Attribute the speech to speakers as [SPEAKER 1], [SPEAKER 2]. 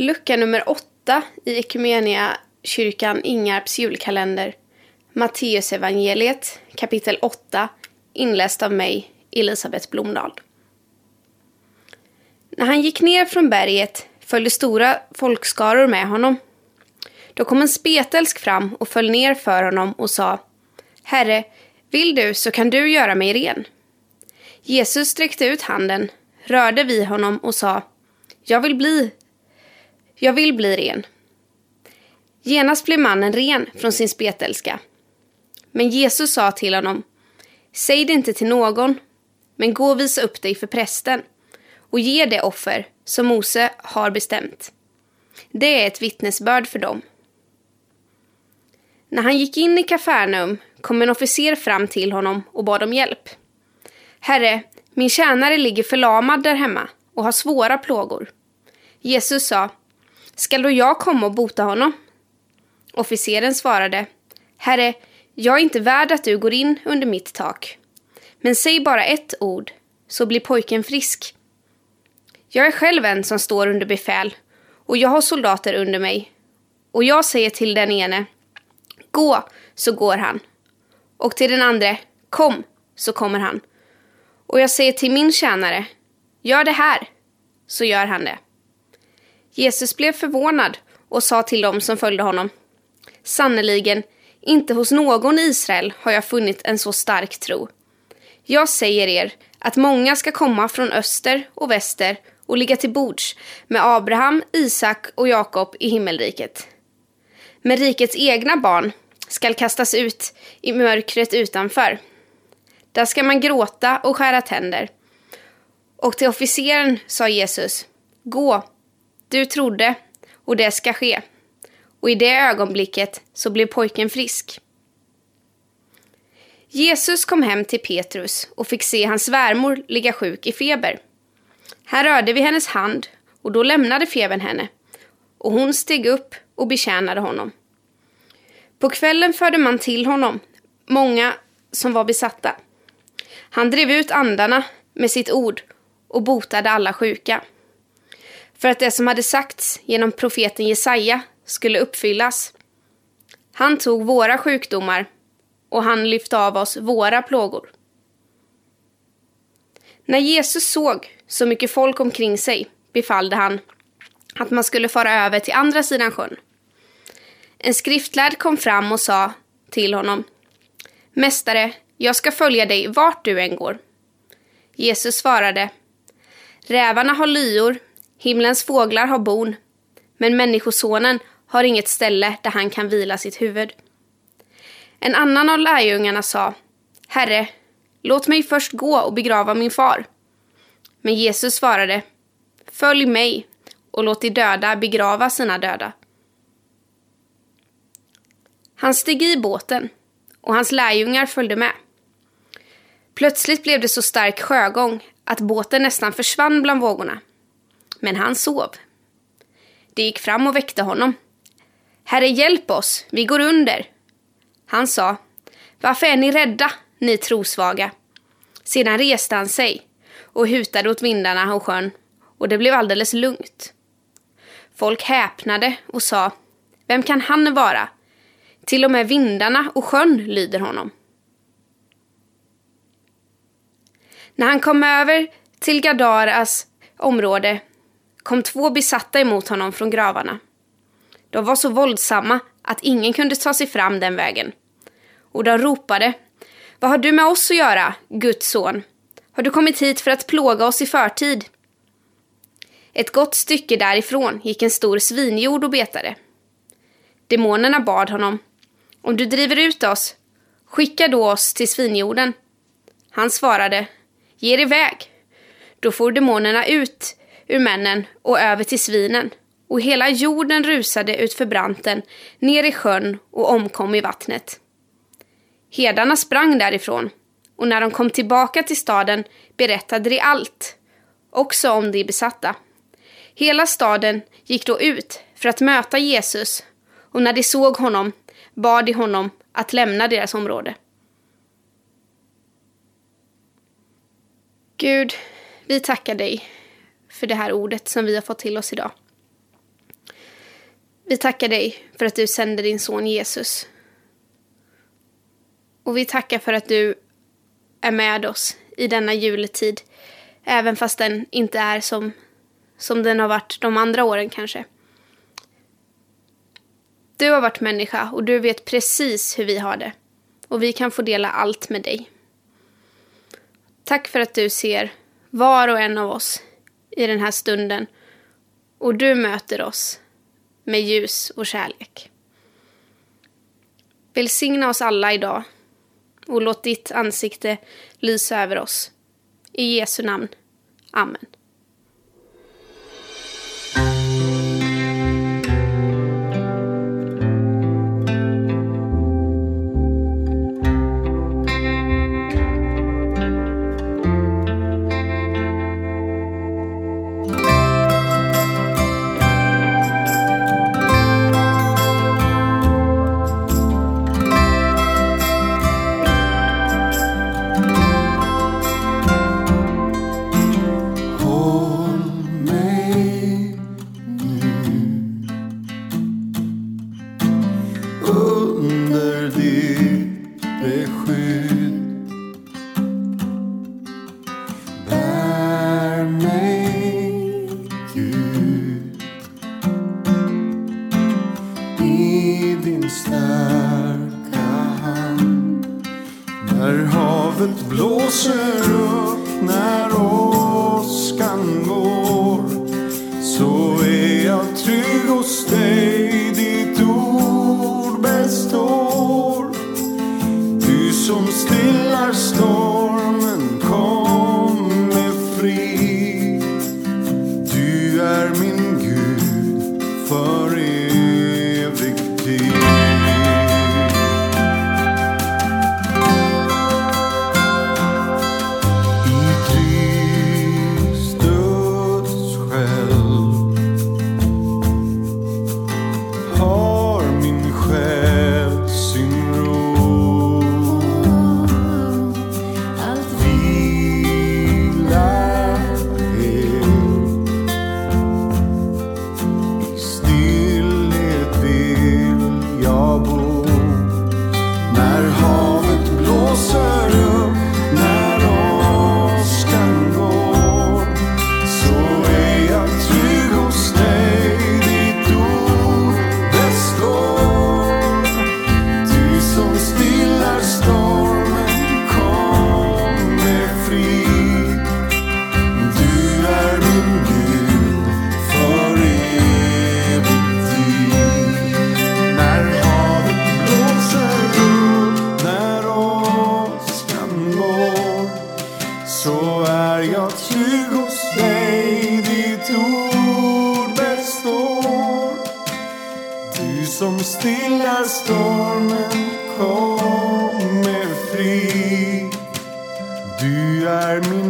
[SPEAKER 1] Lucka nummer 8 i Ekumenia kyrkan Ingarps julkalender. Matteusevangeliet kapitel 8 inläst av mig, Elisabeth Blomdahl. När han gick ner från berget följde stora folkskaror med honom. Då kom en spetälsk fram och föll ner för honom och sa Herre, vill du så kan du göra mig ren. Jesus sträckte ut handen, rörde vid honom och sa Jag vill bli, jag vill bli ren. Genast blev mannen ren från sin spetälska. Men Jesus sa till honom Säg det inte till någon, men gå och visa upp dig för prästen och ge det offer som Mose har bestämt. Det är ett vittnesbörd för dem. När han gick in i Kafarnaum kom en officer fram till honom och bad om hjälp. Herre, min tjänare ligger förlamad där hemma och har svåra plågor. Jesus sa, skall då jag komma och bota honom? Officeren svarade, Herre, jag är inte värd att du går in under mitt tak. Men säg bara ett ord, så blir pojken frisk. Jag är själv en som står under befäl, och jag har soldater under mig. Och jag säger till den ene, gå, så går han. Och till den andra, kom, så kommer han. Och jag säger till min tjänare, gör det här, så gör han det. Jesus blev förvånad och sa till dem som följde honom, sannerligen, inte hos någon i Israel har jag funnit en så stark tro. Jag säger er att många ska komma från öster och väster och ligga till bords med Abraham, Isak och Jakob i himmelriket. Men rikets egna barn skall kastas ut i mörkret utanför. Där ska man gråta och skära tänder. Och till officeren sa Jesus, gå, du trodde, och det ska ske. Och i det ögonblicket så blev pojken frisk. Jesus kom hem till Petrus och fick se hans svärmor ligga sjuk i feber. Här rörde vi hennes hand och då lämnade febern henne och hon steg upp och betjänade honom. På kvällen förde man till honom många som var besatta. Han drev ut andarna med sitt ord och botade alla sjuka. För att det som hade sagts genom profeten Jesaja skulle uppfyllas. Han tog våra sjukdomar och han lyfte av oss våra plågor. När Jesus såg så mycket folk omkring sig befallde han att man skulle fara över till andra sidan sjön. En skriftlärd kom fram och sa till honom Mästare, jag ska följa dig vart du än går. Jesus svarade Rävarna har lyor, himlens fåglar har bon, men Människosonen har inget ställe där han kan vila sitt huvud. En annan av lärjungarna sa Herre, låt mig först gå och begrava min far. Men Jesus svarade Följ mig och låt de döda begrava sina döda. Han steg i båten och hans lärjungar följde med. Plötsligt blev det så stark sjögång att båten nästan försvann bland vågorna. Men han sov. De gick fram och väckte honom. Herre, hjälp oss, vi går under. Han sa, varför är ni rädda, ni trosvaga? Sedan reste han sig och hutade åt vindarna och sjön och det blev alldeles lugnt. Folk häpnade och sa, vem kan han vara? Till och med vindarna och sjön lyder honom. När han kom över till Gadaras område kom två besatta emot honom från gravarna. De var så våldsamma att ingen kunde ta sig fram den vägen. Och de ropade Vad har du med oss att göra, Guds son? Har du kommit hit för att plåga oss i förtid? Ett gott stycke därifrån gick en stor svinjord och betade. Demonerna bad honom Om du driver ut oss, skicka då oss till svinjorden. Han svarade Ge er iväg. Då for demonerna ut ur männen och över till svinen och hela jorden rusade utför branten ner i sjön och omkom i vattnet. Herdarna sprang därifrån och när de kom tillbaka till staden berättade de allt, också om de besatta. Hela staden gick då ut för att möta Jesus och när de såg honom bad de honom att lämna deras område. Gud, vi tackar dig för det här ordet som vi har fått till oss idag. Vi tackar dig för att du sände din son Jesus. Och vi tackar för att du är med oss i denna juletid. Även fast den inte är som, som den har varit de andra åren kanske. Du har varit människa och du vet precis hur vi har det. Och vi kan få dela allt med dig. Tack för att du ser var och en av oss i den här stunden och du möter oss med ljus och kärlek. Välsigna oss alla idag och låt ditt ansikte lysa över oss. I Jesu namn. Amen.
[SPEAKER 2] Ditt beskydd. Bär mig, Gud, i din starka hand. När havet blåser upp, när åskan går, så är jag trygg hos dig, ditt ord består. Som stillar stormen, Armin